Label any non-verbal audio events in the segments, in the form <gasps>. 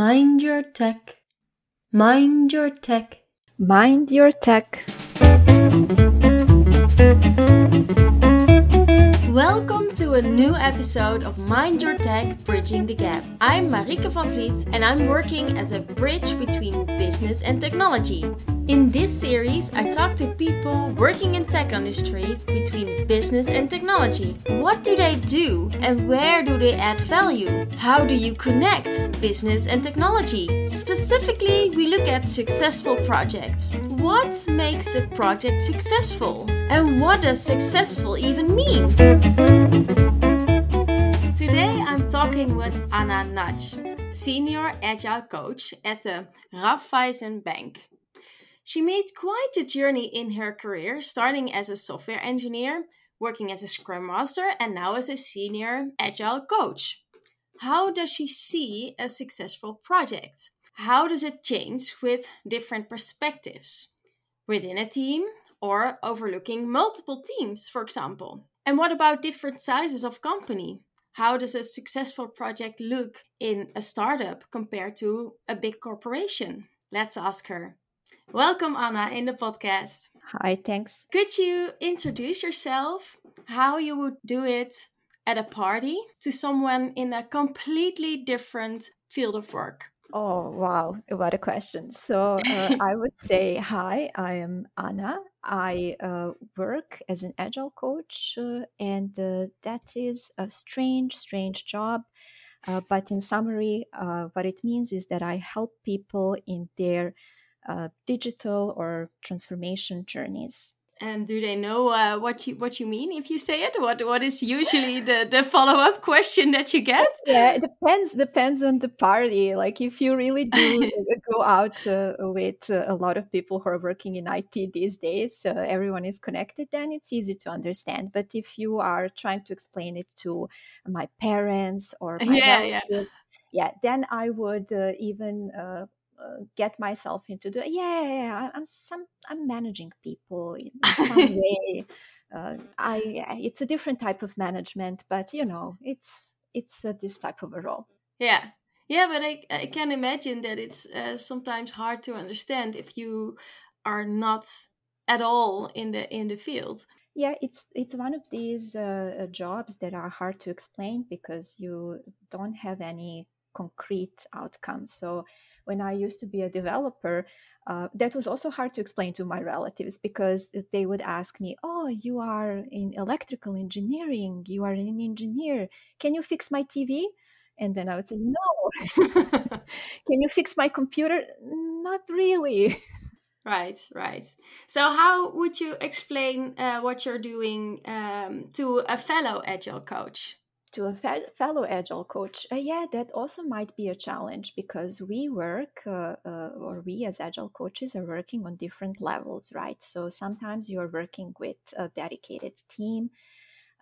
Mind your tech. Mind your tech. Mind your tech. Welcome to a new episode of Mind Your Tech Bridging the Gap. I'm Marike van Vliet and I'm working as a bridge between business and technology. In this series, I talk to people working in tech industry between business and technology. What do they do and where do they add value? How do you connect business and technology? Specifically, we look at successful projects. What makes a project successful? And what does successful even mean? Today I'm talking with Anna Nudge, Senior Agile Coach at the Raiffeisen Bank. She made quite a journey in her career, starting as a software engineer, working as a Scrum Master, and now as a Senior Agile Coach. How does she see a successful project? How does it change with different perspectives? Within a team or overlooking multiple teams, for example? And what about different sizes of company? How does a successful project look in a startup compared to a big corporation? Let's ask her. Welcome, Anna, in the podcast. Hi, thanks. Could you introduce yourself, how you would do it at a party to someone in a completely different field of work? Oh, wow. What a question. So, uh, <laughs> I would say, hi, I am Anna. I uh, work as an agile coach, uh, and uh, that is a strange, strange job. Uh, but in summary, uh, what it means is that I help people in their uh, digital or transformation journeys. And do they know uh, what you what you mean if you say it? What what is usually the, the follow up question that you get? <laughs> Yeah, it depends depends on the party. Like if you really do <laughs> go out uh, with uh, a lot of people who are working in IT these days, uh, everyone is connected. Then it's easy to understand. But if you are trying to explain it to my parents or my <laughs> yeah, relatives, yeah. yeah, then I would uh, even uh, uh, get myself into the yeah, yeah, yeah, I'm some I'm managing people in some <laughs> way. Uh, I it's a different type of management, but you know it's it's uh, this type of a role. Yeah, yeah, but I I can imagine that it's uh, sometimes hard to understand if you are not at all in the in the field. Yeah, it's it's one of these uh, jobs that are hard to explain because you don't have any concrete outcome So when I used to be a developer, uh, that was also hard to explain to my relatives because they would ask me, Oh, you are in electrical engineering, you are an engineer. Can you fix my TV? And then I would say, No. <laughs> Can you fix my computer? Not really. Right, right. So, how would you explain uh, what you're doing um, to a fellow agile coach? To a fellow agile coach uh, yeah that also might be a challenge because we work uh, uh, or we as agile coaches are working on different levels right so sometimes you're working with a dedicated team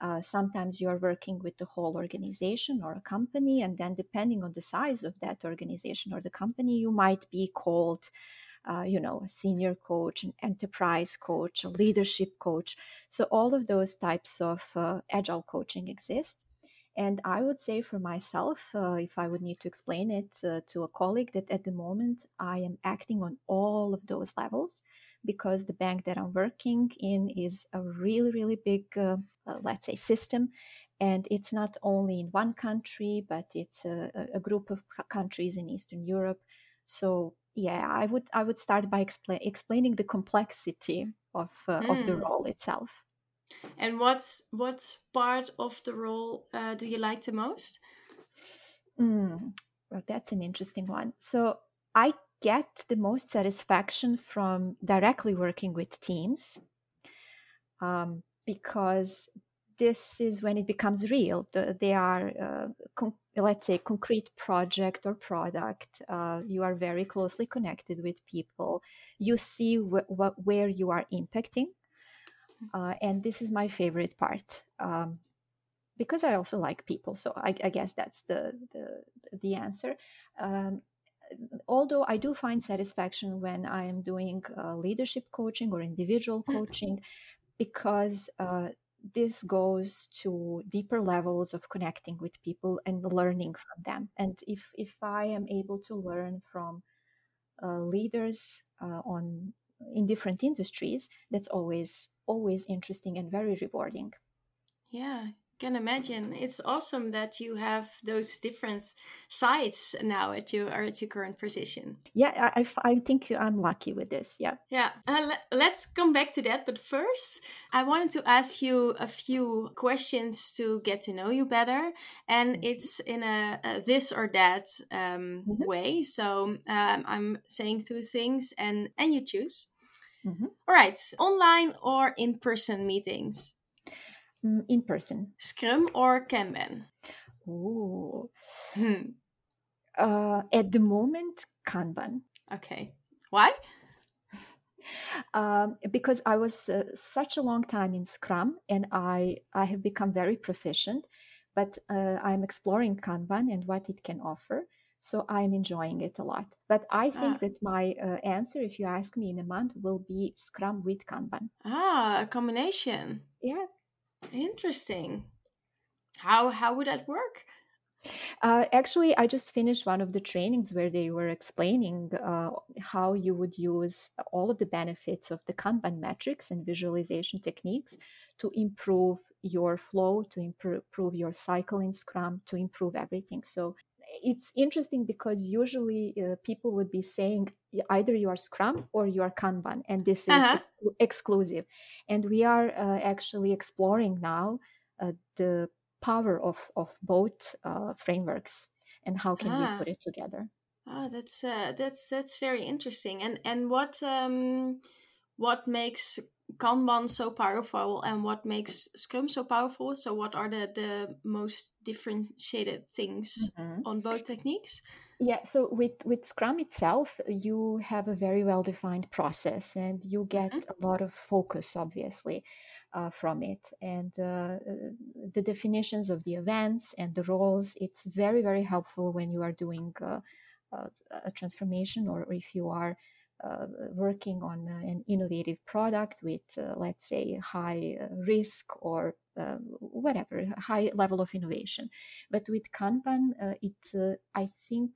uh, sometimes you're working with the whole organization or a company and then depending on the size of that organization or the company you might be called uh, you know, a senior coach, an enterprise coach, a leadership coach. So, all of those types of uh, agile coaching exist. And I would say for myself, uh, if I would need to explain it uh, to a colleague, that at the moment I am acting on all of those levels because the bank that I'm working in is a really, really big, uh, uh let's say, system. And it's not only in one country, but it's a, a group of countries in Eastern Europe. So yeah, I would I would start by expla- explaining the complexity of mm. of the hmm. role itself. And what's what part of the role uh, do you like the most? Mm, well, that's an interesting one. So I get the most satisfaction from directly working with teams um, because this is when it becomes real. The, they are, uh, let's say, concrete project or product. Uh, you are very closely connected with people. You see wh- wh- where you are impacting uh, and this is my favorite part um, because I also like people. So I, I guess that's the the, the answer. Um, although I do find satisfaction when I am doing uh, leadership coaching or individual mm. coaching, because uh, this goes to deeper levels of connecting with people and learning from them. And if if I am able to learn from uh, leaders uh, on in different industries, that's always always interesting and very rewarding. Yeah, can imagine. It's awesome that you have those different sides now at your at your current position. Yeah, I, I think I'm lucky with this. Yeah. Yeah. Uh, let, us come back to that. But first, I wanted to ask you a few questions to get to know you better. And mm-hmm. it's in a, a this or that um, mm-hmm. way. So um, I'm saying two things and, and you choose. Mm-hmm. All right. Online or in person meetings? Mm, in person. Scrum or Kanban? Ooh. Hmm. Uh, at the moment, Kanban. Okay. Why? <laughs> Um, because I was uh, such a long time in Scrum and I, I have become very proficient, but uh, I'm exploring Kanban and what it can offer. So I'm enjoying it a lot. But I think ah. that my uh, answer, if you ask me in a month, will be Scrum with Kanban. Ah, a combination. Yeah, Interesting. How how would that work? Uh, actually, I just finished one of the trainings where they were explaining uh, how you would use all of the benefits of the Kanban metrics and visualization techniques to improve your flow, to improve your cycle in Scrum, to improve everything. So it's interesting because usually uh, people would be saying either you are Scrum or you are Kanban, and this is uh-huh. ex- exclusive. And we are uh, actually exploring now uh, the power of of both uh, frameworks and how can ah. we put it together. Ah, that's uh, that's that's very interesting. And and what um, what makes Kanban so powerful and what makes Scrum so powerful? So, what are the, the most differentiated things mm-hmm. on both techniques? Yeah, so with, with Scrum itself, you have a very well defined process and you get mm-hmm. a lot of focus, obviously, uh, from it. And uh, the definitions of the events and the roles, it's very, very helpful when you are doing uh, a transformation or if you are uh, Uh, working on uh, an innovative product with, uh, let's say, high uh, risk or um, whatever, high level of innovation. But with Kanban, uh, it, I think,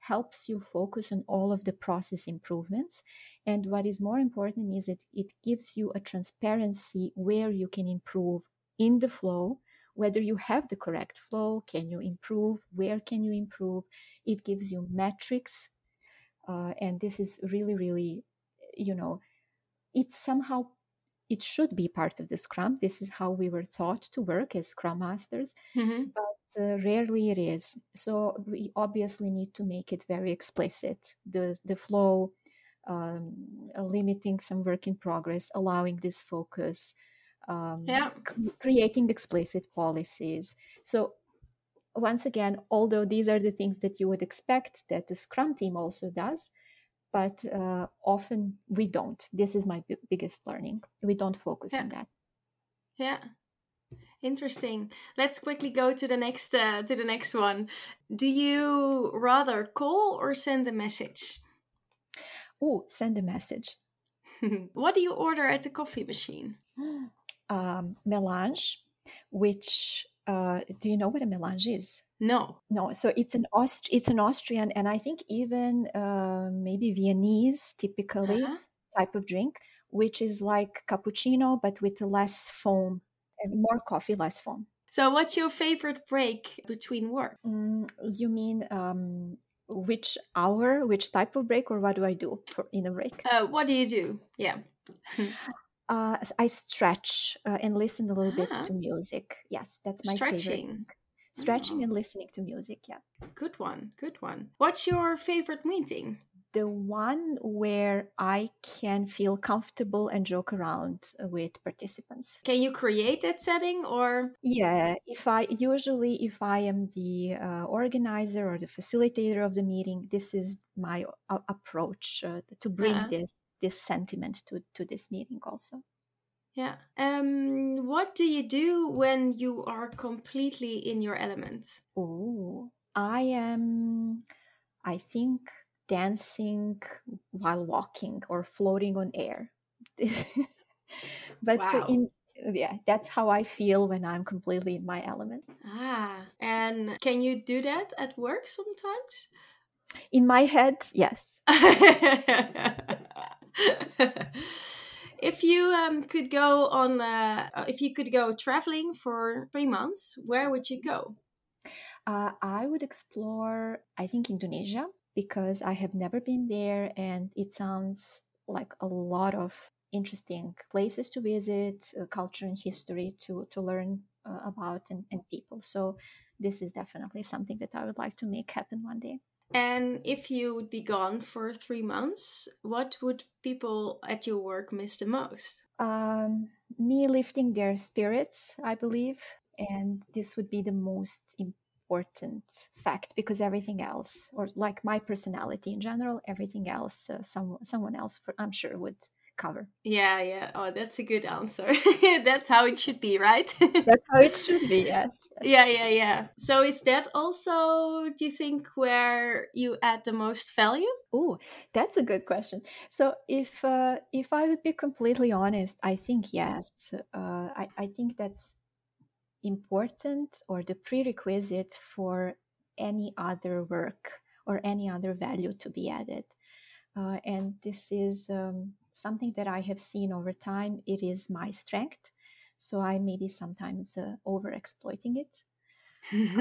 helps you focus on all of the process improvements. And what is more important is that it gives you a transparency where you can improve in the flow, whether you have the correct flow, can you improve, where can you improve. It gives you metrics uh, and this is really really you know it's somehow it should be part of the scrum this is how we were taught to work as scrum masters mm-hmm. but uh, rarely it is so we obviously need to make it very explicit the the flow um, limiting some work in progress allowing this focus um, yeah. creating explicit policies so once again, although these are the things that you would expect that the Scrum team also does, but uh, often we don't. This is my b- biggest learning. We don't focus yeah. on that. Yeah. Interesting. Let's quickly go to the next uh, to the next one. Do you rather call or send a message? Oh, send a message. <laughs> what do you order at the coffee machine? <gasps> Um, melange, which uh, do you know what a melange is? No, no. So it's an Aust- it's an Austrian, and I think even uh, maybe Viennese, typically uh-huh. type of drink, which is like cappuccino but with less foam and more coffee, less foam. So, what's your favorite break between work? Mm, you mean um, which hour, which type of break, or what do I do for in a break? Uh, what do you do? Yeah. <laughs> Uh, I stretch uh, and listen a little bit ah. to music. Yes, that's my stretching. Favorite. Stretching oh. and listening to music. Yeah. Good one. Good one. What's your favorite meeting? The one where I can feel comfortable and joke around with participants. Can you create that setting or? Yeah, if I usually if I am the uh, organizer or the facilitator of the meeting, this is my uh, approach uh, to bring uh-huh. this this sentiment to to this meeting also yeah um what do you do when you are completely in your element oh i am i think dancing while walking or floating on air <laughs> but wow. in yeah, that's how I feel when I'm completely in my element. Ah, and can you do that at work sometimes? In my head, yes. <laughs> <laughs> if you um, could go on, uh, if you could go traveling for three months, where would you go? Uh, I would explore, I think, Indonesia because I have never been there and it sounds like a lot of interesting places to visit, uh, culture and history to, to learn uh, about and, and people. So, this is definitely something that I would like to make happen one day. And if you would be gone for three months, what would people at your work miss the most? Um, me lifting their spirits, I believe. And this would be the most important fact because everything else, or like my personality in general, everything else, uh, some, someone else, for, I'm sure, would cover. Yeah, yeah. Oh, that's a good answer. <laughs> that's how it should be, right? <laughs> that's how it should be, yes. Yeah, yeah, yeah. So is that also, do you think, where you add the most value? Oh, that's a good question. So if uh, if I would be completely honest, I think yes. Uh, I, I think that's important or the prerequisite for any other work or any other value to be added. Uh, and this is um, something that I have seen over time. It is my strength. So I maybe sometimes uh, over exploiting it.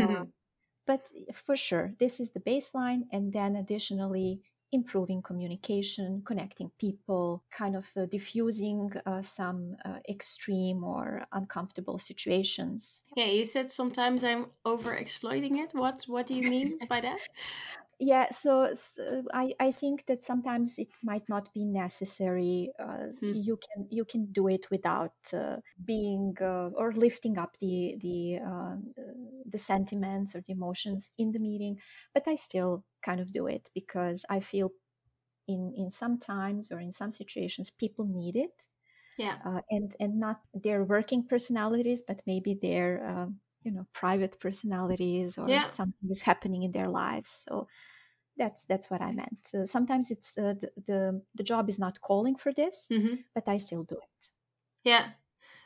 uh, <laughs> but for sure, this is the baseline. And then additionally, improving communication, connecting people, kind of uh, diffusing uh, some uh, extreme or uncomfortable situations. Yeah, you said sometimes I'm over exploiting it. What what do you mean by that? <laughs> yeah so, so, I, I think that sometimes it might not be necessary uh, hmm. you can you can do it without uh, being uh, or lifting up the the uh, the sentiments or the emotions in the meeting but i still kind of do it because i feel in in some times or in some situations people need it yeah uh, and and not their working personalities but maybe their um, you know private personalities or yeah. something is happening in their lives. So that's that's what i meant. Uh, sometimes it's uh, the, the, the job is not calling for this mm-hmm. but i still do it. Yeah.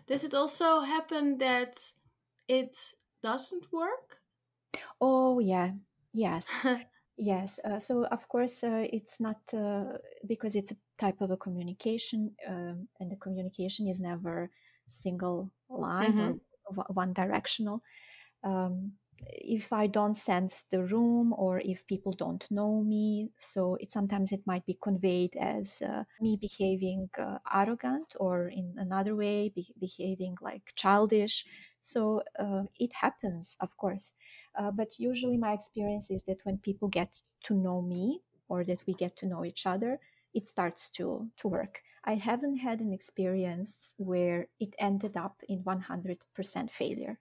Does it also happen that it doesn't work? Oh yeah. Yes. <laughs> Yes. Uh, so of course uh, it's not uh, because it's a type of a communication um, and the communication is never single line mm-hmm. or one directional um, if I don't sense the room or if people don't know me. So it sometimes it might be conveyed as uh, me behaving uh, arrogant or in another way be- behaving like childish. So uh, it happens, of course. Uh, but usually my experience is that when people get to know me or that we get to know each other, it starts to to work. I haven't had an experience where it ended up in 100% failure.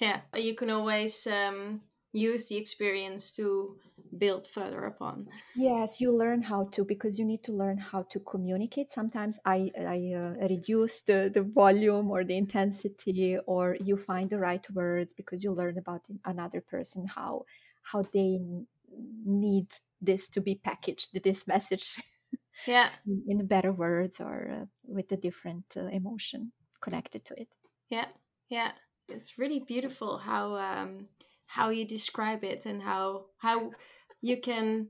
Yeah you can always um, use the experience to build further upon. Yes you learn how to because you need to learn how to communicate. Sometimes i i uh, reduce the the volume or the intensity or you find the right words because you learn about another person how how they need this to be packaged this message <laughs> yeah. in better words or uh, with a different uh, emotion connected to it. Yeah. Yeah. It's really beautiful how um, how you describe it and how how you can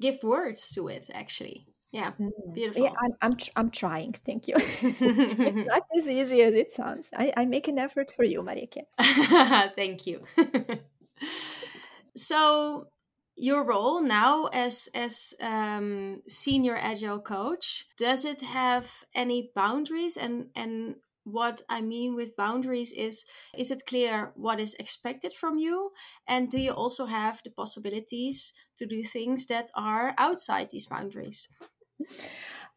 give words to it actually. Yeah. Mm. beautiful. Yeah i'm i'm, tr- I'm trying. Thank you. <laughs> It's <laughs> not as easy as it sounds. I, I make an effort for you marike. <laughs> Thank you. So your role now as as um, senior agile coach does it have any boundaries and and what I mean with boundaries is is it clear what is expected from you? And do you also have the possibilities to do things that are outside these boundaries?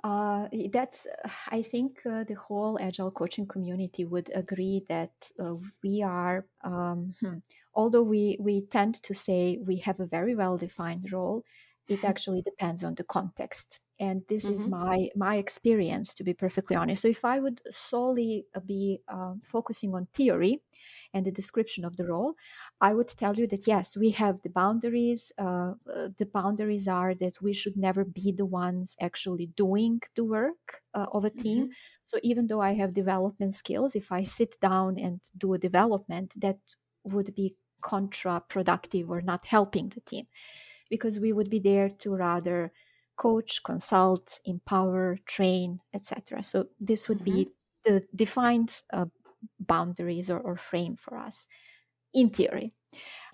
Uh, that's, I think, uh, the whole agile coaching community would agree that uh, we are, um, hmm, although we, we tend to say we have a very well defined role, it <laughs> actually depends on the context and this mm-hmm. is my my experience to be perfectly honest so if i would solely uh, be uh, focusing on theory and the description of the role i would tell you that yes we have the boundaries uh, uh the boundaries are that we should never be the ones actually doing the work uh, of a team mm-hmm. So even though I have development skills, if I sit down and do a development, that would be contraproductive or not helping the team because we would be there to rather coach, consult, empower, train, etc. So this would mm-hmm. be the defined uh, boundaries or, or, frame for us in theory.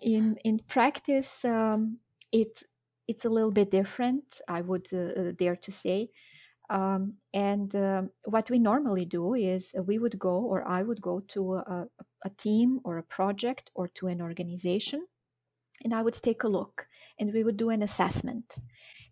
In in practice, um, it it's a little bit different. I would uh, uh dare to say. Um, and um, what we normally do is we would go, or I would go to a, a team or a project or to an organization, and I would take a look and we would do an assessment.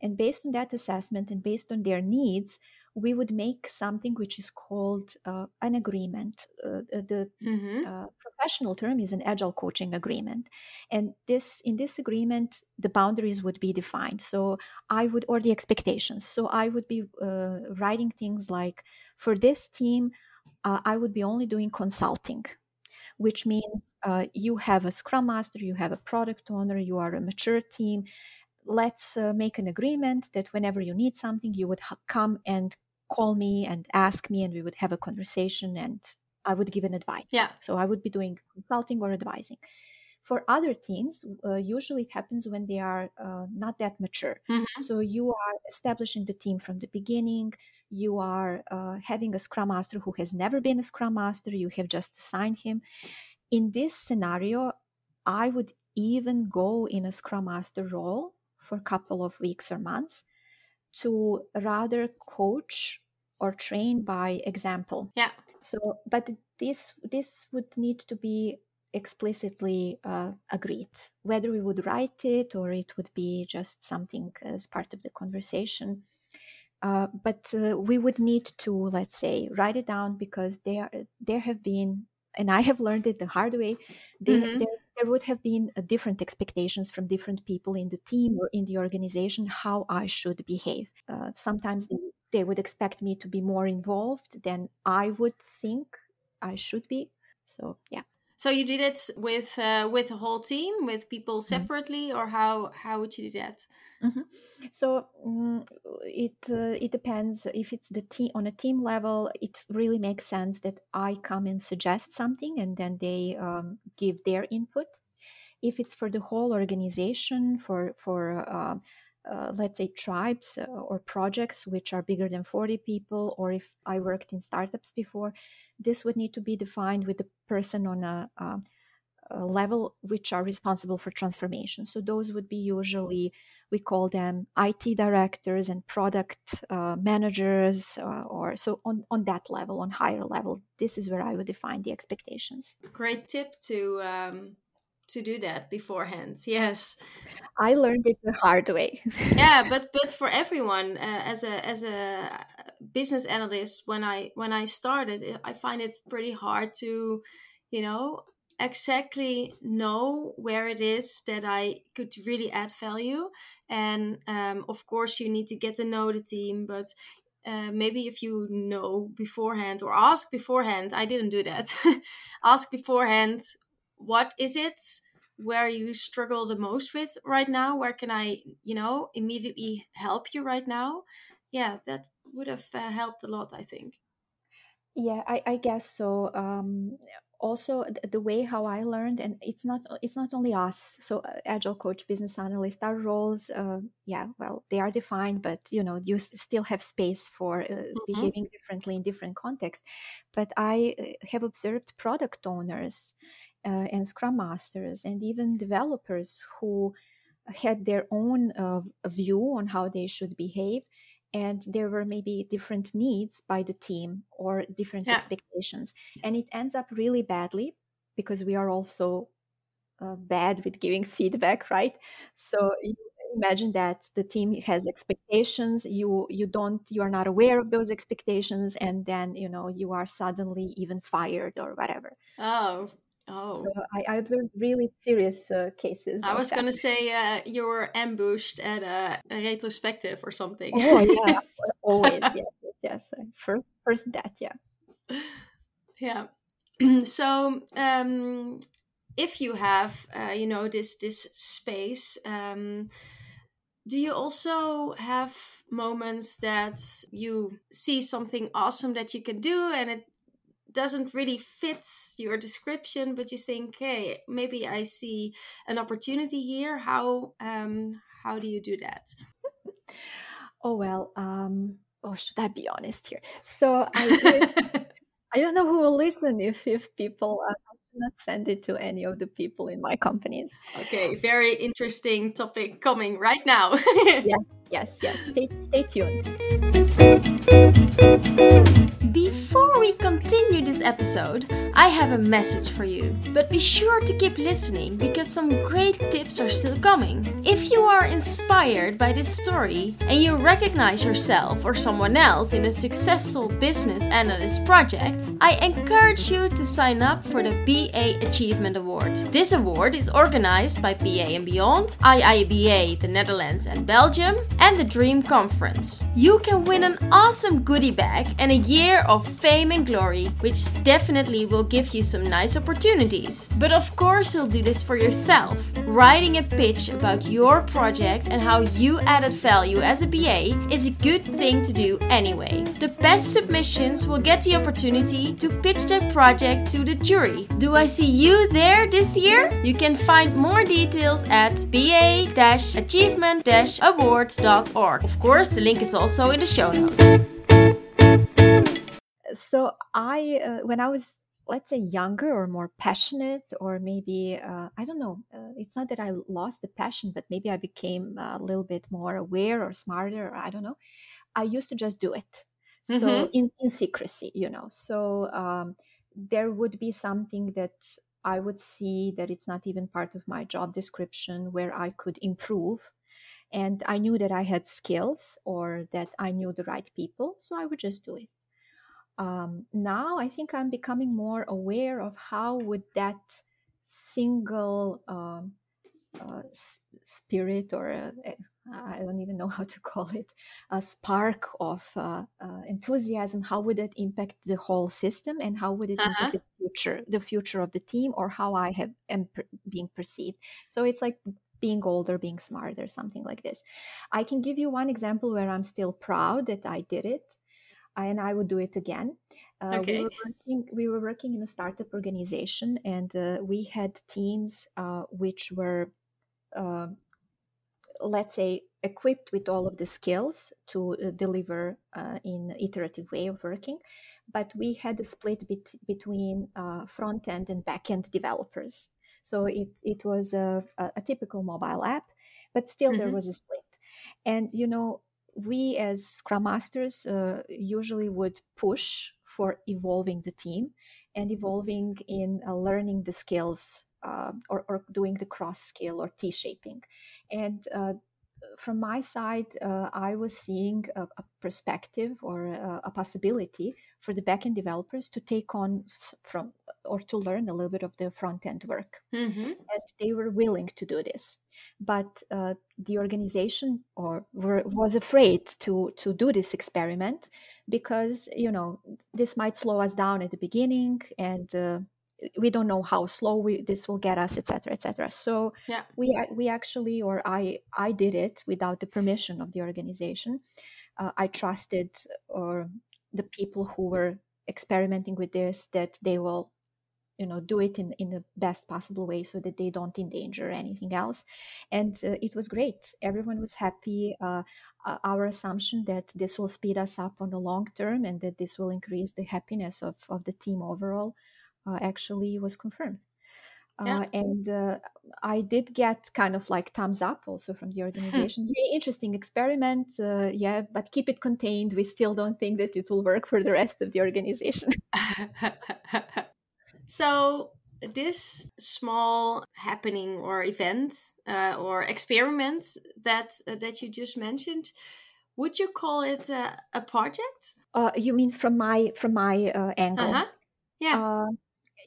And based on that assessment and based on their needs, we would make something which is called uh, an agreement. Uh, the mm-hmm. uh, professional term is an agile coaching agreement, and this in this agreement the boundaries would be defined. So I would or the expectations. So I would be uh, writing things like, for this team, uh, I would be only doing consulting which means uh, you have a scrum master, you have a product owner, you are a mature team. Let's uh, make an agreement that whenever you need something, you would ha- come and call me and ask me, and we would have a conversation and I would give an advice. Yeah. So I would be doing consulting or advising. For other teams, uh, usually it happens when they are uh, not that mature. Mm-hmm. So you are establishing the team from the beginning you are uh, having a scrum master who has never been a scrum master you have just assigned him. In this scenario i would even go in a scrum master role for a couple of weeks or months to rather coach or train by example. Yeah. So but this this would need to be explicitly uh, agreed. Whether we would write it or it would be just something as part of the conversation uh, but uh, we would need to, let's say, write it down because there there have been, and I have learned it the hard way. There, mm-hmm. there, there, would have been uh, different expectations from different people in the team or in the organization how I should behave. Uh, sometimes they, they would expect me to be more involved than I would think I should be. So yeah. So you did it with uh, with a whole team, with people mm-hmm. separately, mm-hmm. or how how would you do that? Mm-hmm. So um, it uh, it depends. If it's the team on a team level, it really makes sense that I come and suggest something, and then they um, give their input. If it's for the whole organization, for for uh, uh, let's say tribes uh, or projects which are bigger than 40 people or if i worked in startups before this would need to be defined with the person on a, a, a level which are responsible for transformation so those would be usually we call them IT directors and product uh, managers, uh, or so on, on that level, on higher level. This is where I would define the expectations. Great tip to um, to do that beforehand yes i learned it the hard way <laughs> yeah but but for everyone uh, as a as a business analyst when i when i started i find it pretty hard to you know exactly know where it is that i could really add value. And um, of course you need to get to know the team but uh, maybe if you know beforehand or ask beforehand i didn't do that. <laughs> Ask beforehand what is it where you struggle the most with right now? Where can i you know immediately help you right now? Yeah that would have uh, helped a lot i think. Yeah i, I guess so. Um, also the way how i learned and it's not it's not only us so uh, agile coach business analyst our roles uh, yeah well they are defined but you know you still have space for uh, mm-hmm. behaving differently in different contexts but i uh, have observed product owners uh, and scrum masters and even developers who had their own uh, view on how they should behave and there were maybe different needs by the team or different yeah. expectations. And it ends up really badly because we are also uh, bad with giving <laughs> feedback right? So imagine that the team has expectations you you don't you are not aware of those expectations and then you know you are suddenly even fired or whatever. Oh Oh. So I, I observed really serious uh, cases. I was going to say uh, you were ambushed at a, a, retrospective or something. Oh yeah, <laughs> always yes, yes, yes. First, first that, yeah. <laughs> Yeah. <clears throat> so um, if you have, uh, you know, this this space. Um, do you also have moments that you see something awesome that you can do and it doesn't really fit your description but you think hey maybe i see an opportunity here how um how do you do that <laughs> oh well um oh should i be honest here so i <laughs> I don't know who will listen if if people uh, not send it to any of the people in my companies. Okay, very interesting topic coming right now. <laughs> yes, yes, yes. Stay, stay tuned. Before we continue this episode, I have a message for you. But be sure to keep listening because some great tips are still coming. If you are inspired by this story and you recognize yourself or someone else in a successful business analyst project, I encourage you to sign up for the BA Achievement Award. This award is organized by BA and Beyond, IIBA, the Netherlands and Belgium, and the Dream Conference. You can win an awesome goodie bag and a year of fame and glory, which definitely will give you some nice opportunities. But of course, you'll do this for yourself. Writing a pitch about your project and how you added value as a BA is a good thing to do anyway. The best submissions will get the opportunity to pitch their project to the jury. Do I see you there this year? You can find more details at Of course, the link is also in the show notes so I, uh, when I was, let's say, younger or more passionate, or maybe, uh, I don't know, uh, it's not that I lost the passion, but maybe I became a little bit more aware or smarter, or I don't know. I used to just do it. So mm-hmm. in, in secrecy, you know. So um, there would be something that I would see that it's not even part of my job description where I could improve. And I knew that I had skills or that I knew the right people. So I would just do it um, now I think I'm becoming more aware of how would that single um, uh, spirit or uh, I don't even know <laughs> how to call it a spark of uh, uh, enthusiasm how would that impact the whole system and how would it uh-huh. impact the future the future of the team or how I have am per- being perceived so it's like being older being smarter something like this I can give you one example where I'm still proud that I did it and I would do it again. Uh, okay. we, were working, we were working in a startup organization, and uh, we had teams uh, which were, uh, let's say, equipped with all of the skills to uh, deliver uh, in iterative way of working. But we had a split bet- between front end and back end developers. So it, it was a, a, typical mobile app, but still mm-hmm. there was a split. And you know, we as scrum masters uh, usually would push for evolving the team and evolving in uh, learning the skills uh, or, or, doing the cross skill or t shaping and uh, from my side uh, i was seeing a, a perspective or a, a, possibility for the backend developers to take on from or to learn a little bit of the front end work mm-hmm. and they were willing to do this but uh, the organization or were, was afraid to to do this experiment because you know this might slow us down at the beginning and uh, we don't know how slow we, this will get us etc etc so yeah. we we actually or i i did it without the permission of the organization uh, i trusted or the people who were experimenting with this that they will you know do it in in the best possible way so that they don't endanger anything else. And uh, it was great. Everyone was happy. Uh, uh, our assumption that this will speed us up on the long term and that this will increase the happiness of, of the team overall uh, actually was confirmed yeah. Uh, and uh, I did get kind of like thumbs up also from the <laughs> organization. Very interesting experiment, yeah, but keep it contained. We still don't think that it will work for the rest of the organization. <laughs> So this small happening or event uh, or experiment that uh, that you just mentioned, would you call it uh, a project? Uh, you mean from my from my uh, angle? Uh-huh. Yeah.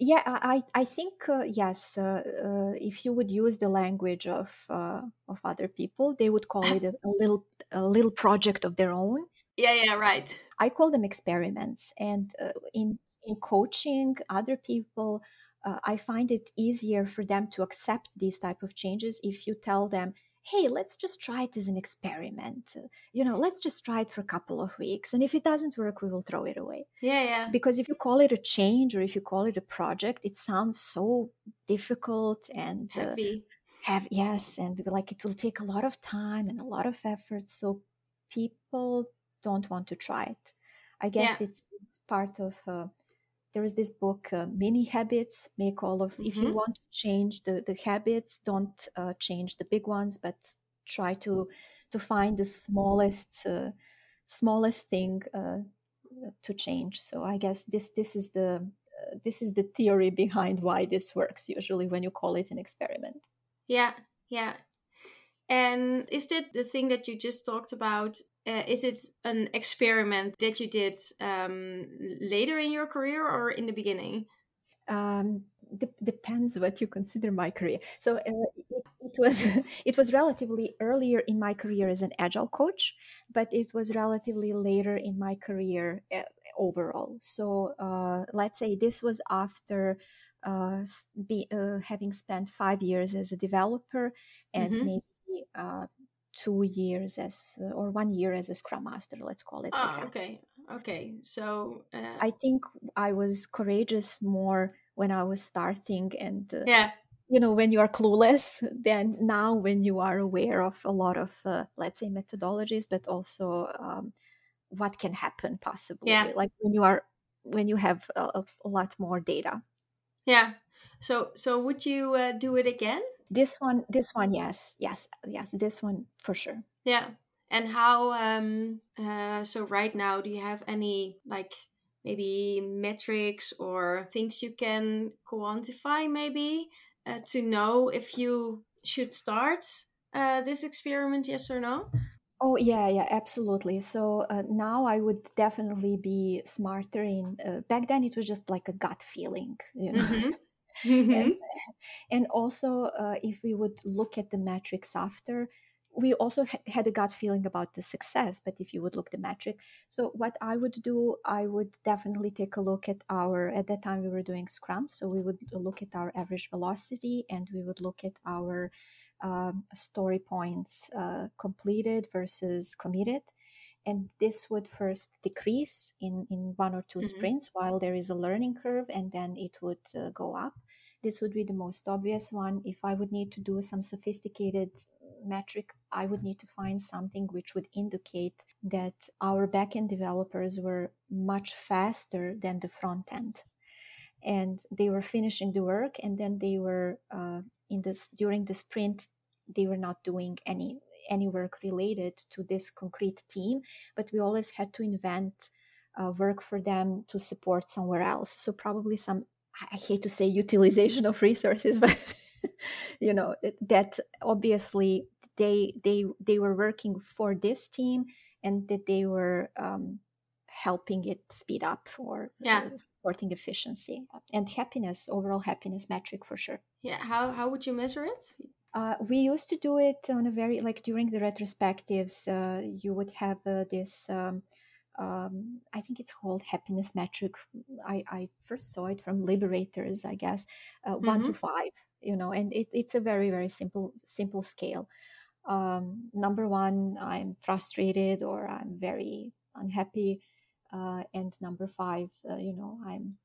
Uh, yeah, I I think yes. if you would use the language of of other people, they would call it a, a little a little project of their own. Yeah, yeah, right. I call them experiments, and in in coaching other people uh, i find it easier for them to accept these type of changes if you tell them hey, let's just try it as an experiment. You know, let's just try it for a couple of weeks. And if it doesn't work, we will throw it away. Yeah, yeah. Because if you call it a change or if you call it a project, it sounds so difficult and uh, heavy. Uh, have yes, and like it will take a lot of time and a lot of effort. So people don't want to try it. I guess yeah. it's, it's part of. Uh, there is this book uh, mini habits make all of mm-hmm. if you mm-hmm. want to change the the habits don't uh, change the big ones but try to to find the smallest uh, smallest thing uh, to change so i guess this this is the uh, this is the theory behind why this works usually when you call it an experiment yeah yeah and is that the thing that you just talked about uh, is it an experiment that you did um, later in your career or in the beginning? Um, de- depends what you consider my career. So uh, it, it, was <laughs> it was relatively earlier in my career as an agile coach, but it was relatively later in my career uh, overall. So uh, let's say this was after uh, be, uh, having spent five years as a developer and mm-hmm. maybe uh, two years as uh, or one year as a scrum master let's call it ah, like okay okay so uh, i think i was courageous more when i was starting and uh, yeah. you know when you are clueless then now when you are aware of a lot of uh, let's say methodologies but also um, what can happen possibly yeah. like when you are when you have a, a lot more data. Yeah so so would you uh, do it again this one this one yes yes yes this one for sure. Yeah and how um uh so right now do you have any like maybe metrics or things you can quantify maybe uh, to know if you should start uh, this experiment yes or no? Oh yeah yeah absolutely. So uh, now i would definitely be smarter in uh, back then it was just like a gut feeling you know. Mm-hmm. Mm-hmm. And, <laughs> and, also, uh, if we would look at the metrics after, we also ha- had a gut feeling about the success. But if you would look the metric, so what I would do, I would definitely take a look at our. At that time, we were doing Scrum, so we would look at our average velocity, and we would look at our um, story points uh, completed versus committed and this would first decrease in, in one or 2 mm-hmm. sprints while there is a learning curve and then it would uh, go up this would be the most obvious one. If i would need to do some sophisticated metric i would need to find something which would indicate that our backend developers were much faster than the front end. And they were finishing the work and then they were uh, in this during the sprint they were not doing any any work related to this concrete team, but we always had to invent uh, work for them to support somewhere else. So probably some I hate to say utilization of resources, <laughs> but you know that obviously they they they were working for this team and that they were um, helping it speed up or yeah. Uh, supporting efficiency and happiness overall happiness metric for sure yeah how how would you measure it uh, we used to do it on a very like during the retrospectives. Uh, you would have uh, this. Um, um, I think it's called happiness metric. I, I first saw it from Liberators, I guess, mm-hmm. one to mm-hmm. five. You know, and it, it's a very very simple simple scale. Um, number one, I'm frustrated or I'm very unhappy, uh, and number five, uh, you know, I'm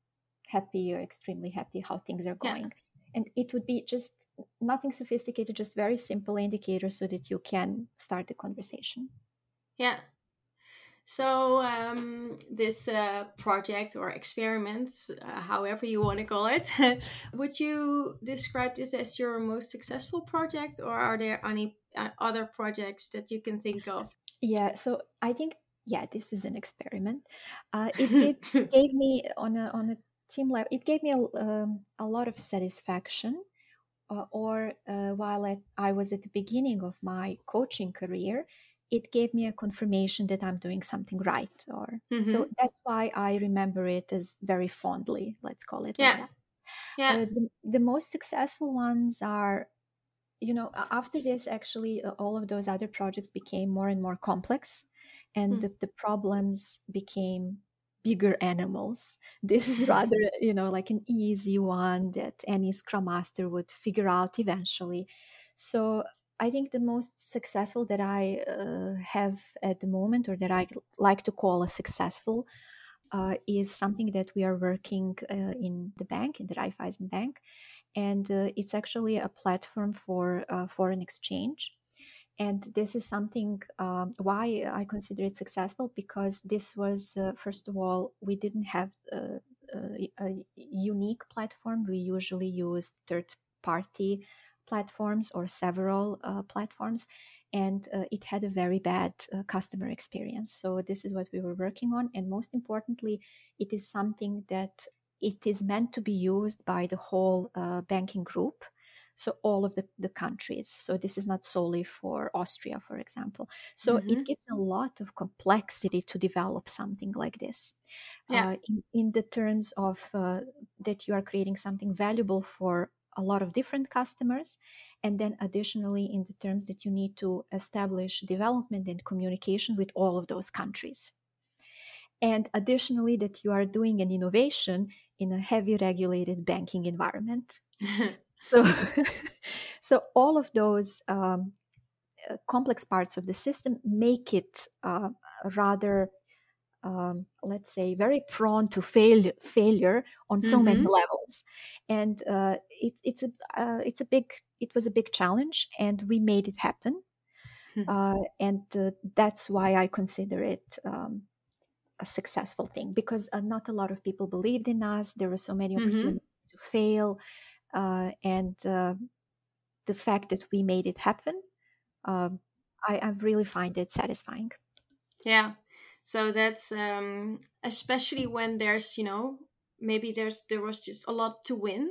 happy or extremely happy how things are going. Yeah and it would be just nothing sophisticated just very simple indicators so that you can start the conversation yeah so um, this uh, project or experiment uh, however you want to call it <laughs> would you describe this as your most successful project or are there any uh, other projects that you can think of yeah so i think yeah this is an experiment uh, it, <laughs> it gave me on a on a team level, it gave me a, um, a lot of satisfaction. Uh, or uh, while at, I was at the beginning of my coaching career, it gave me a confirmation that I'm doing something right. Or mm-hmm. so that's why I remember it as very fondly. Let's call it. Yeah, like yeah. Uh, the, the most successful ones are you know after this actually uh, all of those other projects became more and more complex and mm. the, the, problems became bigger animals. <laughs> This is rather, you know, like an easy one that any Scrum Master would figure out eventually. So I think the most successful that I uh, have at the moment, or that I like to call a successful, uh, is something that we are working uh, in the bank, in the Raiffeisen Bank, and uh, it's actually a platform for uh, foreign exchange. And this is something um, why I consider it successful because this was, uh, first of all, we didn't have a, a unique platform. We usually used third party platforms or several uh, platforms and uh, it had a very bad uh, customer experience so this is what we were working on and most importantly it is something that it is meant to be used by the whole uh, banking group so all of the, the countries so this is not solely for austria for example so mm-hmm. it gives a lot of complexity to develop something like this yeah. Uh, in, in the terms of uh, that you are creating something valuable for a lot of different customers. And then additionally in the terms that you need to establish development and communication with all of those countries. And additionally that you are doing an innovation in a heavy regulated banking environment. <laughs> So <laughs> so all of those um, uh, complex parts of the system make it uh, rather um, let's say, very prone to fail, failure on so mm-hmm. many levels. And uh, it, it's a uh, it's a big it was a big challenge, and we made it happen. Mm-hmm. Uh, and uh, that's why I consider it um, a successful thing because uh, not a lot of people believed in us. There were so many mm-hmm. opportunities mm-hmm. to fail, uh, and the fact that we made it happen, um, I, I really find it satisfying. Yeah, so that's um, especially when there's you know maybe there's there was just a lot to win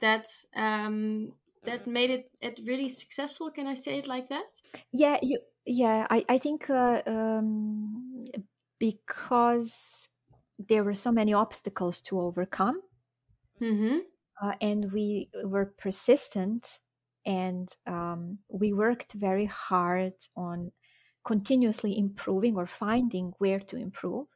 that um, that made it it really successful. Can I say it like that? Yeah, you yeah I I think uh, um, because there were so many obstacles to overcome. Mm-hmm. Uh, and we were persistent and um, we worked very hard on continuously improving or finding where to improve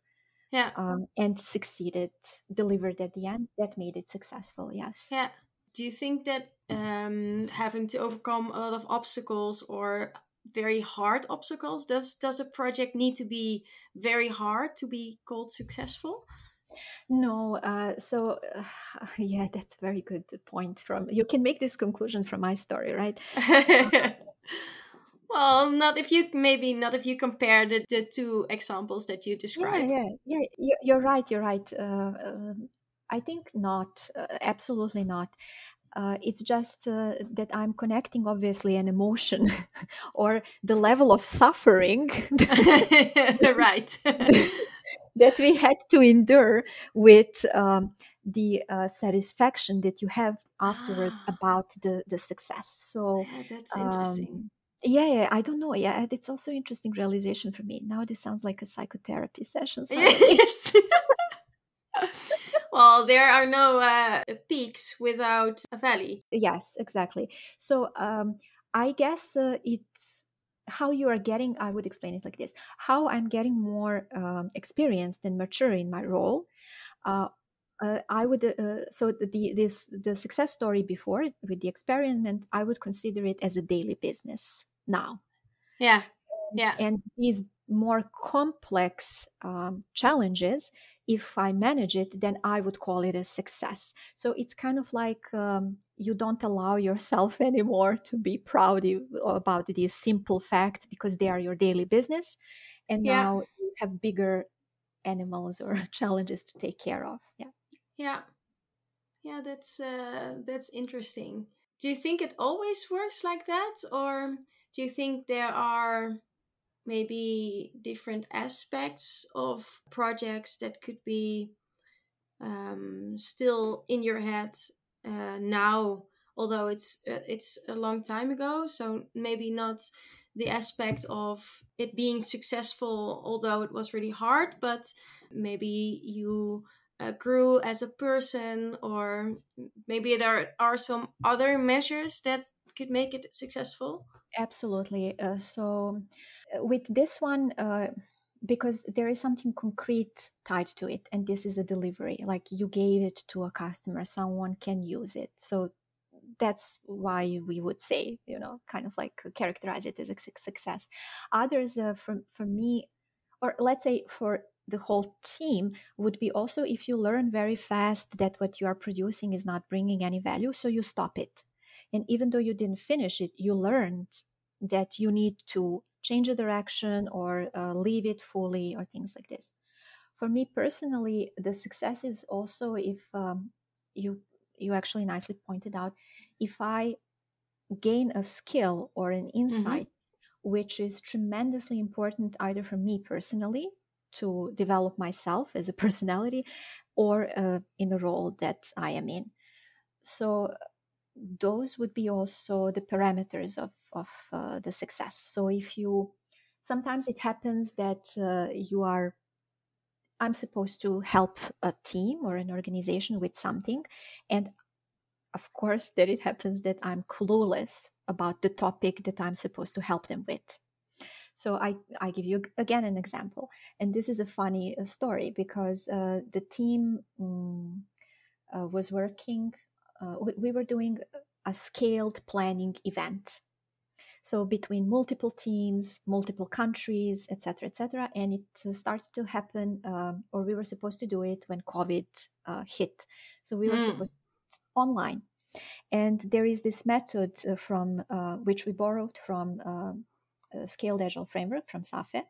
yeah. um, and succeeded delivered at the end that made it successful yes. Yeah. Do you think that um, having to overcome a lot of obstacles or very hard obstacles does does a project need to be very hard to be called successful? No uh, so uh, <sighs> yeah that's a very good point from you can make this conclusion from my story right <laughs> Well, not if you maybe not if you compare the, the two examples that you described. Yeah, yeah, yeah. You're right. You're right. Uh, uh, I think not. Uh, absolutely not. Uh, it's just uh, that I'm connecting, obviously, an emotion <laughs> or the level of suffering. <laughs> right. <laughs> that we had to endure with um, the uh, satisfaction that you have afterwards ah. about the the success. So yeah, that's interesting. Yeah, yeah, I don't know. Yeah, it's also interesting realization for me. Now this sounds like a psychotherapy session. <laughs> yes. well, there are no uh, peaks without a valley. Yes, exactly. So um, I guess uh, it's how you are getting. I would explain it like this: how I'm getting more um, experienced and mature in my role. Uh, uh, I would uh, so the this the success story before with the experiment I would consider it as a daily business now. Yeah, and, yeah. And these more complex um, challenges, if I manage it, then I would call it a success. So it's kind of like um, you don't allow yourself <laughs> anymore to be proud about these simple facts because they are your daily business, and yeah. now you have bigger animals or <laughs> challenges to take care of. Yeah. Yeah. Yeah, that's uh, that's interesting. Do you think it always works like that, or do you think there are maybe different aspects of projects that could be um, still in your head uh, now, although it's uh, it's a long time ago? So maybe not the aspect of it being successful, although it was really hard, but maybe you uh, grew as a person, or maybe there are some other measures that could make it successful? Absolutely. Uh, so, uh, with this one, uh, because there is something concrete tied to it, and this is a delivery. Like you gave it to a customer, someone can use it. So, that's why we would say you know kind of like characterize it as a success others uh, for for me or let's say for the whole team would be also if you learn very fast that what you are producing is not bringing any value so you stop it and even though you didn't finish it you learned that you need to change the direction or uh, leave it fully or things like this for me personally the success is also if um, you you actually nicely pointed out if i gain a skill or an mm-hmm. insight mm-hmm. which is tremendously important either for me personally to develop myself as a personality or uh, in the role that i am in so those would be also the parameters of, of uh, the success so if you sometimes it happens that uh, you are I'm supposed to help a team or an organization with something. And of course, that it happens that I'm clueless about the topic that I'm supposed to help them with. So I, I give you again an example. And this is a funny uh, story because uh, the team um, uh, was working, uh, we, we were doing a scaled planning event so between multiple teams multiple countries etc etc and it uh, started to happen um, or we were supposed to do it when covid uh, hit so we were mm. supposed to online and there is this method from uh, which we borrowed from scaled agile framework from SAFe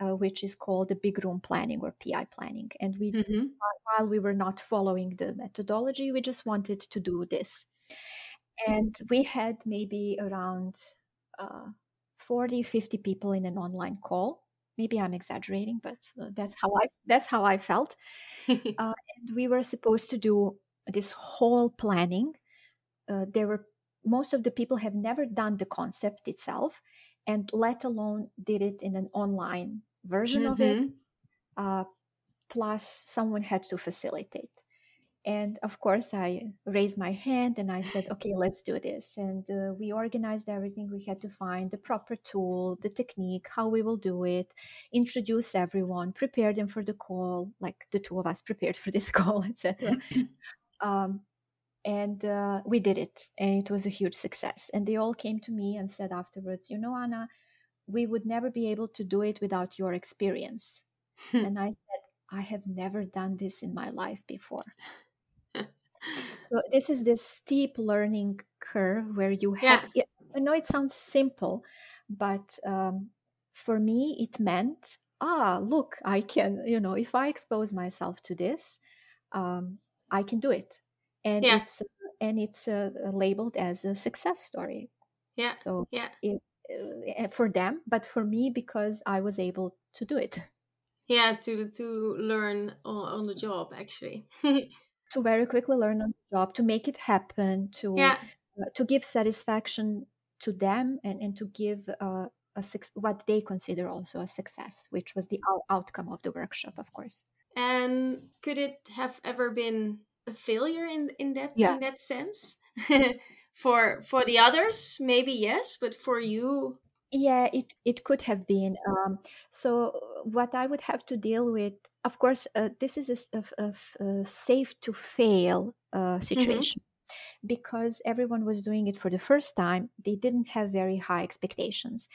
uh, which is called the big room planning or pi planning. And we mm-hmm. while we were not following the methodology we just wanted to do this. And we had maybe around uh, 40 50 people in an online call. Maybe i'm exaggerating but uh, that's how i that's how i felt. <laughs> Uh, and we were supposed to do this whole planning. Uh, there were most of the people have never done the concept itself and let alone did it in an online version mm-hmm. of it mm-hmm. uh, plus someone had to facilitate and of course, I raised my hand and I said, okay, let's do this. And uh, we organized everything. We had to find the proper tool, the technique, how we will do it, introduce everyone, prepare them for the call, like the two of us prepared for this <laughs> call, etc. um, and uh, we did it, and it was a huge success. And they all came to me and said afterwards, you know, Anna, we would never be able to do it without your experience. and I said, I have never done this in my life before <laughs> so this is this steep learning curve where you have yeah. i know it sounds simple but um, for me it meant ah look i can you know if i expose myself to this um, i can do it and yeah. it's and it's uh, labeled as a success story. Yeah so yeah. it, uh, for them but for me because i was able to do it. Yeah to to learn on, on the job actually. <laughs> To very quickly learn on the job to make it happen to yeah. uh, to give satisfaction to them and, and to give uh, a what they consider also a success which was the outcome of the workshop of course. And could it have ever been a failure in in that yeah. in that sense <laughs> for for the others maybe yes but for you yeah it it could have been um, so what i would have to deal with of course uh, this is a, a, a, safe to fail uh, mm-hmm. situation mm-hmm. because everyone was doing it for the first time they didn't have very high expectations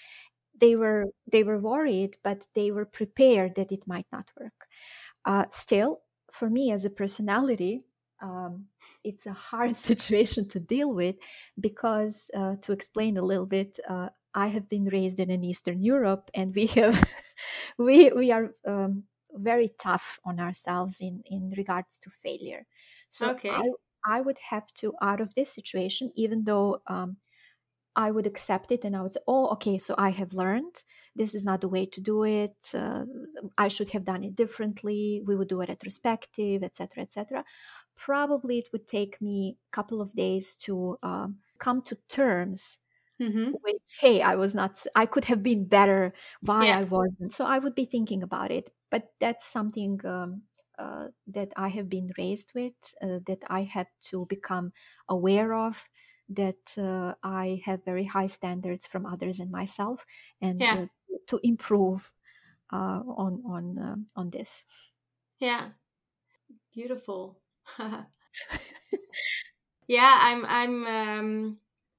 they were they were worried but they were prepared that it might not work uh, still for me as a personality um, it's a hard <laughs> situation to deal with because uh, to explain a little bit uh, I have been raised in an Eastern Europe, and we have <laughs> we we are um, very tough on ourselves in in regards to failure. So okay. I I would have to out of this situation, even though um, I would accept it and I would say, oh, okay, so I have learned this is not the way to do it. Uh, I should have done it differently. We would do a retrospective, etc., etc. Probably it would take me a couple of days to um, come to terms mm-hmm. with hey i was not i could have been better why yeah. i wasn't so i would be thinking about it but that's something um, uh, that i have been raised with uh, that i had to become aware of that uh, i have very high standards from others and myself and yeah. Uh, to improve uh, on on uh, on this yeah beautiful <laughs> Yeah, I'm I'm um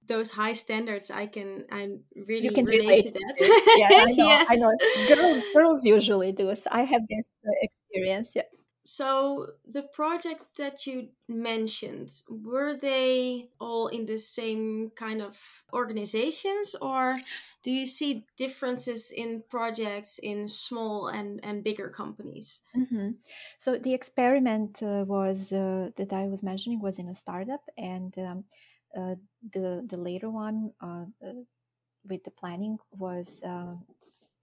those high standards i can I'm really you can relate, relate to that. to yeah <laughs> I know, yes I know. Girls girls usually do so i have this uh, experience yeah so the project that you mentioned were they all in the same kind of organizations or do you see differences in projects in small and and bigger companies mm-hmm. so the experiment uh, was uh, that i was mentioning was in a startup and um, uh, the the later one uh, uh, with the planning was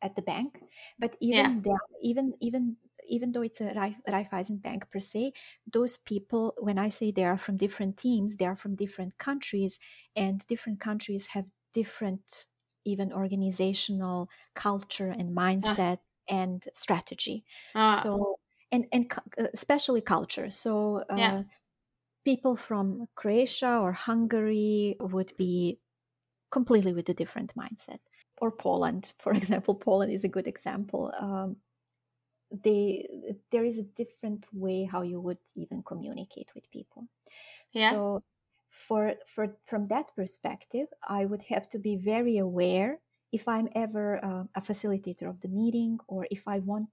at the bank. But even yeah. even even even though it's a Raiffeisen bank per se, those people, when I say they are from different teams, they are from different countries, and different countries have different even organizational culture and mindset uh. and strategy. Uh. So and and especially culture. So uh, yeah people from Croatia or Hungary would be completely with a different mindset. Or Poland, for <laughs> example, Poland is a good example. Um, they there is a different way how you would even communicate with people. Yeah. So for for from that perspective, I would have to be very aware if I'm ever uh, a facilitator of the meeting or if I want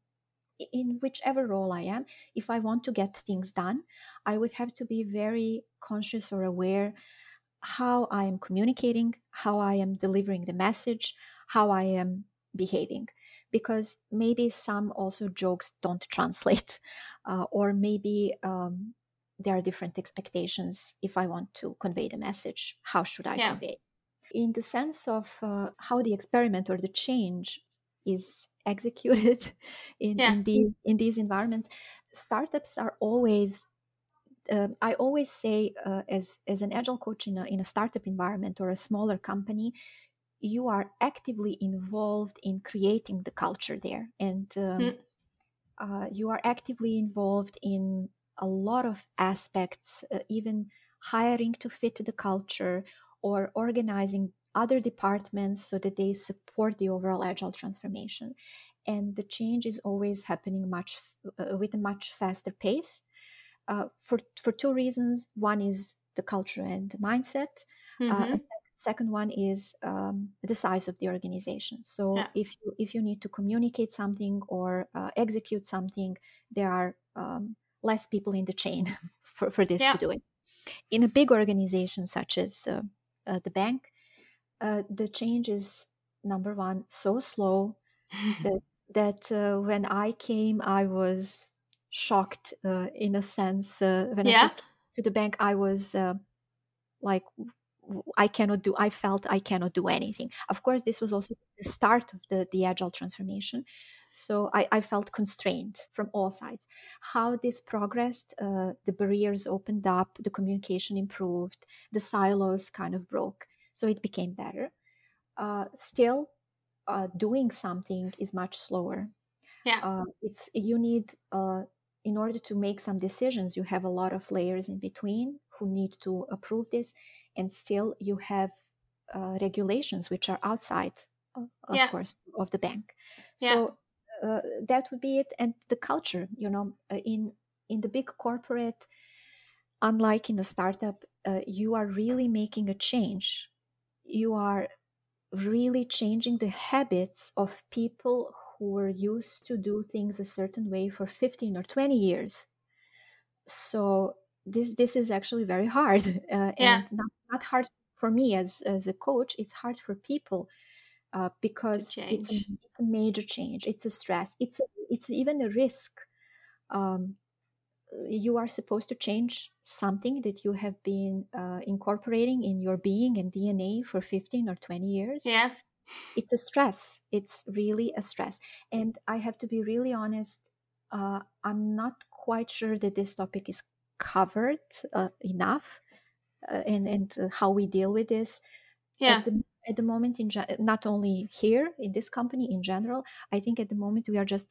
in whichever role I am, if I want to get things done, I would have to be very conscious or aware how I am communicating, how I am delivering the message, how I am behaving. Because maybe some also jokes don't <laughs> translate, uh, or maybe um, there are different expectations if I want to convey the message. How should I yeah. convey? In the sense of uh, how the experiment or the change is <laughs> executed in, yeah. in these in these environments startups are always uh, I always say, uh, as as an agile coach in a in a startup environment or a smaller company, you are actively involved in creating the culture there, and um, mm. uh, you are actively involved in a lot of aspects, uh, even hiring to fit the culture or organizing other departments so that they support the overall agile transformation and the change is always happening much uh, with a much faster pace uh, for for two reasons one is the culture and the mindset uh, mm-hmm. Uh, second one is um, the size of the organization so yeah. if you if you need to communicate something or uh, execute something there are um, less people in the chain <laughs> for, for this yeah. to do it in a big organization such as uh, the bank uh, the change is number one so slow <laughs> that that uh, when I came, I was shocked uh, in a sense. Uh, when yeah. I first came to the bank, I was uh, like, I cannot do. I felt I cannot do anything. Of course, this was also the start of the the agile transformation. So I, I felt constrained from all sides. How this progressed, uh, the barriers opened up, the communication improved, the silos kind of broke so it became better. Uh, still, uh, doing something is much slower. Yeah, uh, it's you need uh, in order to make some decisions. You have a lot of layers in between who need to approve this, and still you have uh, regulations which are outside, of, yeah. course, of the bank. Yeah. So uh, that would be it, and the culture. You know, in in the big corporate, unlike in the startup, you are really making a change you are really changing the habits of people who were used to do things a certain way for 15 or 20 years so this this is actually very hard <laughs> uh, yeah. not, not hard for me as as a coach it's hard for people uh, because it's a, it's a, major change it's a stress it's a, it's even a risk um, you are supposed to change something that you have been uh, incorporating in your being and DNA for 15 or 20 years. Yeah. It's a stress. It's really a stress. And I have to be really honest, uh, I'm not quite sure that this topic is covered uh, enough uh, and, and uh, how we deal with this. Yeah. At the, at the moment, in not only here in this company in general, I think at the moment we are just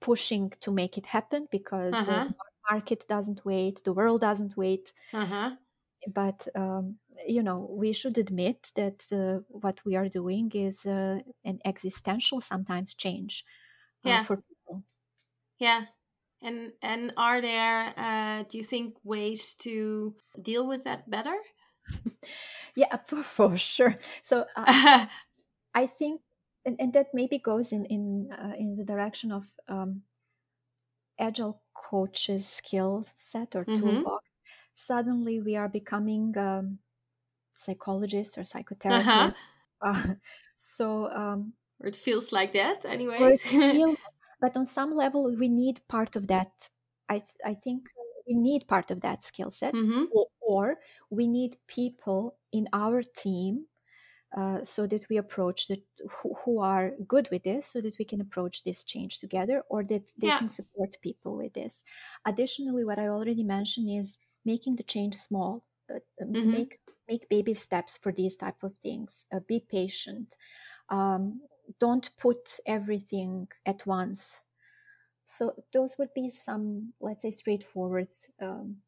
pushing to make it happen because uh, uh-huh. the market doesn't wait, the world doesn't wait. Uh-huh. But um, you know, we should admit that uh, what we are doing is uh, an existential sometimes change yeah. for people. Yeah, And and are there, uh, do you think, ways to deal with that better? <laughs> yeah, for, for sure. So uh, <laughs> I think, and, and that maybe goes in in uh, in the direction of um, agile coaches skill set or mm-hmm. toolbox. Suddenly, we are becoming um, psychologists or psychotherapists. Uh-huh. <laughs> Uh, so um, or it feels like that, anyways. But on some level, we need part of that. I I think we need part of that skill set, mm-hmm. or, or, we need people in our team uh, so that we approach that who, who, are good with this so that we can approach this change together or that they yeah. can support people with this additionally what i already mentioned is making the change small uh, mm-hmm. make make baby steps for these type of things uh, be patient um, don't put everything at once. So those would be some let's say straightforward um,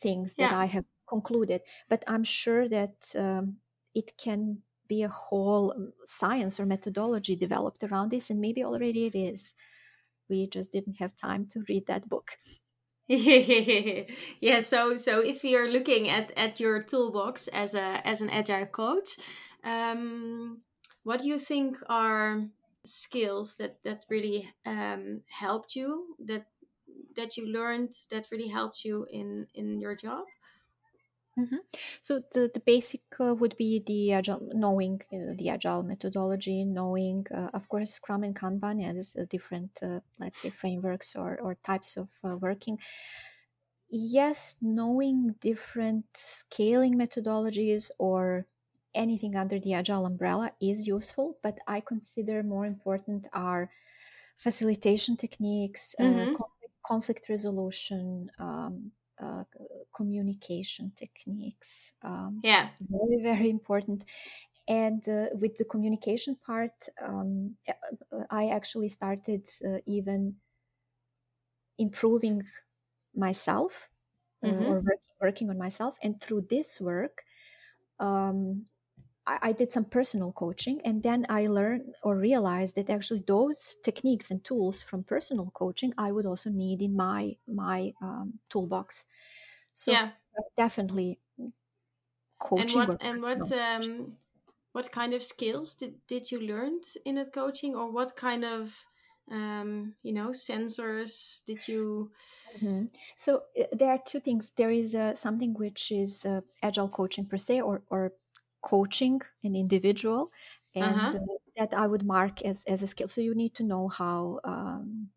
things that i have concluded. But i'm sure that um, it can be a whole um, science or methodology developed around this and maybe already it is. We just didn't have time to read that book. <laughs> Yeah so so if you're looking at at your toolbox as a as an agile coach um what do you think are skills that that really um helped you that that you learned that really helped you in in your job Mm-hmm. So the, the basic uh, would be the agile, knowing uh, the agile methodology, knowing, uh, of course, Scrum and Kanban as different, uh, let's say, frameworks or, or types of uh, working. Yes, knowing different scaling methodologies or anything under the agile umbrella is useful, but I consider more important are facilitation techniques, uh, mm-hmm. conflict, conflict, resolution. Um, uh, communication techniques. Um, yeah, very very important. And uh, with the communication part, um, uh, I actually started uh, even improving myself uh, mm-hmm. or work, working on myself. And through this work, um, I, did some personal coaching and then I learned or realized that actually those techniques and tools from personal coaching I would also need in my my um, toolbox. So yeah. definitely coaching. And what and what um what kind of skills did, did you learn in that coaching or what kind of um, you know sensors did you mm-hmm. so uh, there are two things there is uh, something which is uh, agile coaching per se or, or coaching an individual and uh-huh. uh, that i would mark as, as a skill so you need to know how um,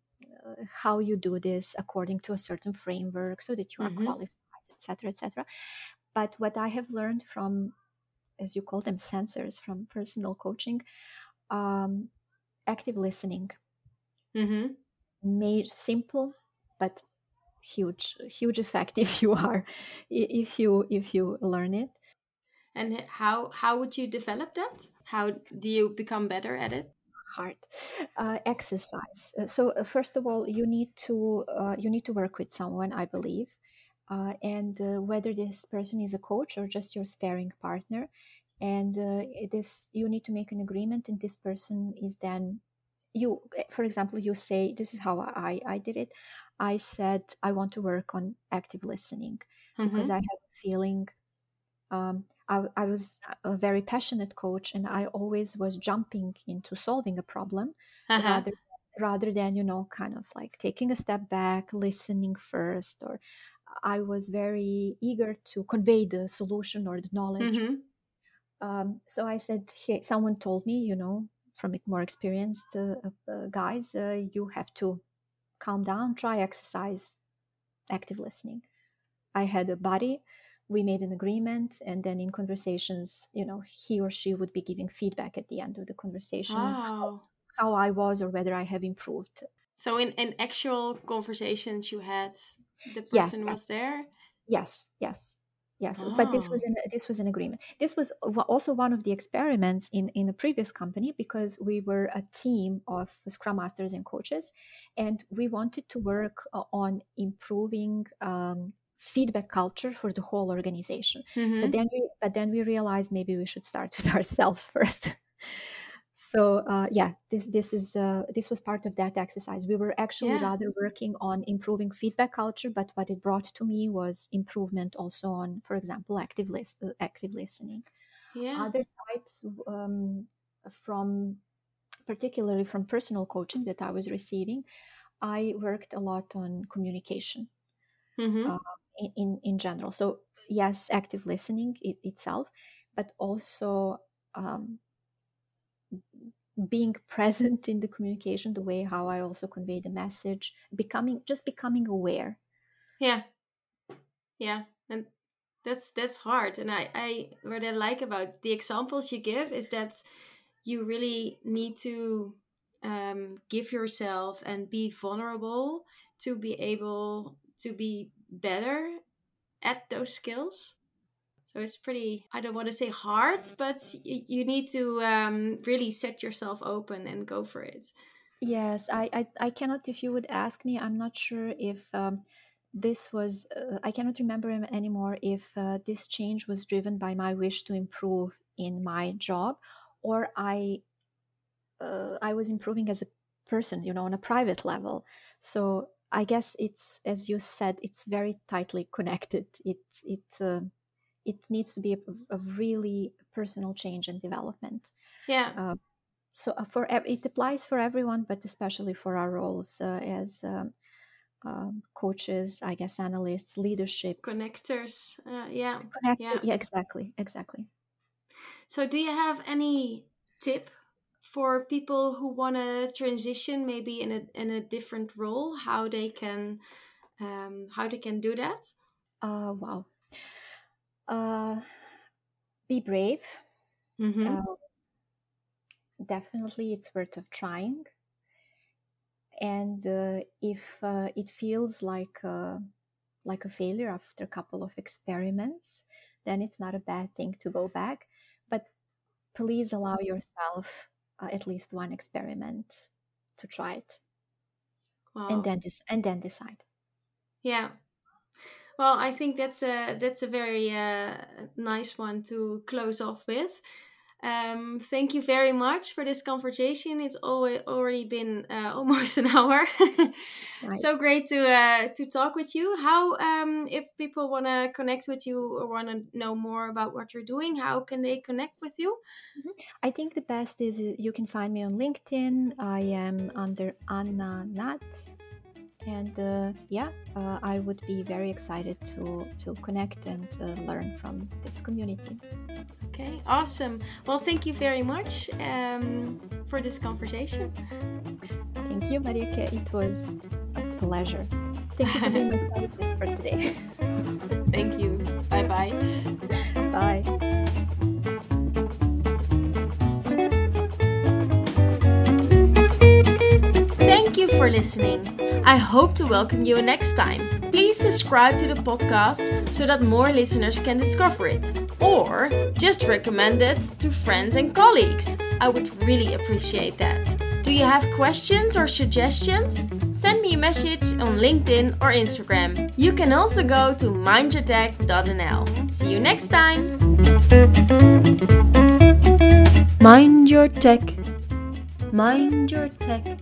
uh, how you do this according to a certain framework so that you are mm-hmm. qualified etc etc but what i have learned from as you call them sensors from personal coaching um, active listening mm-hmm. made simple but huge huge effect <laughs> if you are if you if you learn it and how how would you develop that? How do you become better at it? Hard uh, exercise. Uh, so uh, first of all, you need to uh, you need to work with someone, I believe, uh, and uh, whether this person is a coach or just your sparing partner, and this you need to make an agreement, and this person is then you. For example, you say this is how I I did it. I said I want to work on active listening mm-hmm. because I have a feeling um, I, I, was a very passionate coach and I always was jumping into solving a problem uh-huh. rather, rather than, you know, kind of like taking a step back, listening first, or I was very eager to convey the solution or the knowledge. Mm-hmm. Um, so I said, hey, someone told me, you know, from more experienced uh, uh, guys, uh, you have to calm down, try exercise, active listening. I had a buddy we made an agreement and then in conversations you know he or she would be giving feedback at the end of the conversation how, how, i was or whether i have improved. So in, in actual conversations you had the person yeah, was there? Yes yes. Yes oh. but this was an this was an agreement. This was also one of the experiments in in a previous company because we were a team of scrum masters and coaches and we wanted to work uh, on improving um, feedback culture for the whole organization mm-hmm. but then we but then we realized maybe we should start <laughs> with ourselves first so uh, yeah this this is uh, this was part of that exercise we were actually Yeah. rather working on improving feedback culture but what it brought to me was improvement also on for example active list uh, active listening Yeah. other types um, from particularly from personal coaching that i was receiving i worked a lot on communication Mm-hmm. uh, in, in general so yes active listening it, itself but also um, being present in the communication the way how i also convey the message becoming just becoming aware Yeah. Yeah. And that's that's hard. And I, I what I like about the examples you give is that you really need to um, give yourself and be vulnerable to be able to be better at those skills. So it's pretty, I don't want to say hard, but y- you need to um, really set yourself open and go for it. yes i i, I cannot if you would ask me i'm not sure if um, this was uh, i cannot remember anymore if uh, this change was driven by my wish to improve in my job or i uh, i was improving as a person you know on a private level so i guess it's as you said it's very tightly connected it it uh, it needs to be a, a really personal change and development Yeah. uh, so for it applies for everyone but especially for our roles uh, as um, um, coaches i guess analysts leadership Connectors. Uh, yeah. connect Yeah. yeah exactly exactly So, do you have any tip for people who want to transition, maybe in a in a different role, how they can um, how they can do that? uh, wow uh, be brave Mm-hmm. uh, definitely it's worth of trying and uh, if uh, it feels like uh, like a failure after a couple of experiments then it's not a bad thing to go back but please allow yourself uh, at least one experiment to try it wow. and then dis- and then decide yeah. Well, I think that's a that's a very uh, nice one to close off with. Um, thank you very much for this conversation. It's always already been uh, <laughs> almost an hour. <laughs> So great to uh, to talk with you. How um, if people want to connect with you or want to know more about what you're doing, how can they connect with you? I think the best is uh, you can find me on LinkedIn. I am under Anna Nat, and uh, yeah, uh, I would be very excited to to connect and uh, learn from this community. Okay, awesome. Well, thank you very much um, for this conversation. Thank you, Marieke. It was a pleasure. Thank you for being <laughs> therapist for today. Thank you. Bye bye. Bye. You for listening. I hope to welcome you next time. Please subscribe to the podcast so that more listeners can discover it. Or just recommend it to friends and colleagues. I would really appreciate that. Do you have questions or suggestions? Send me a message on LinkedIn or Instagram. You can also go to mindyourtech.nl. See you next time. Mind your tech. Mind your tech.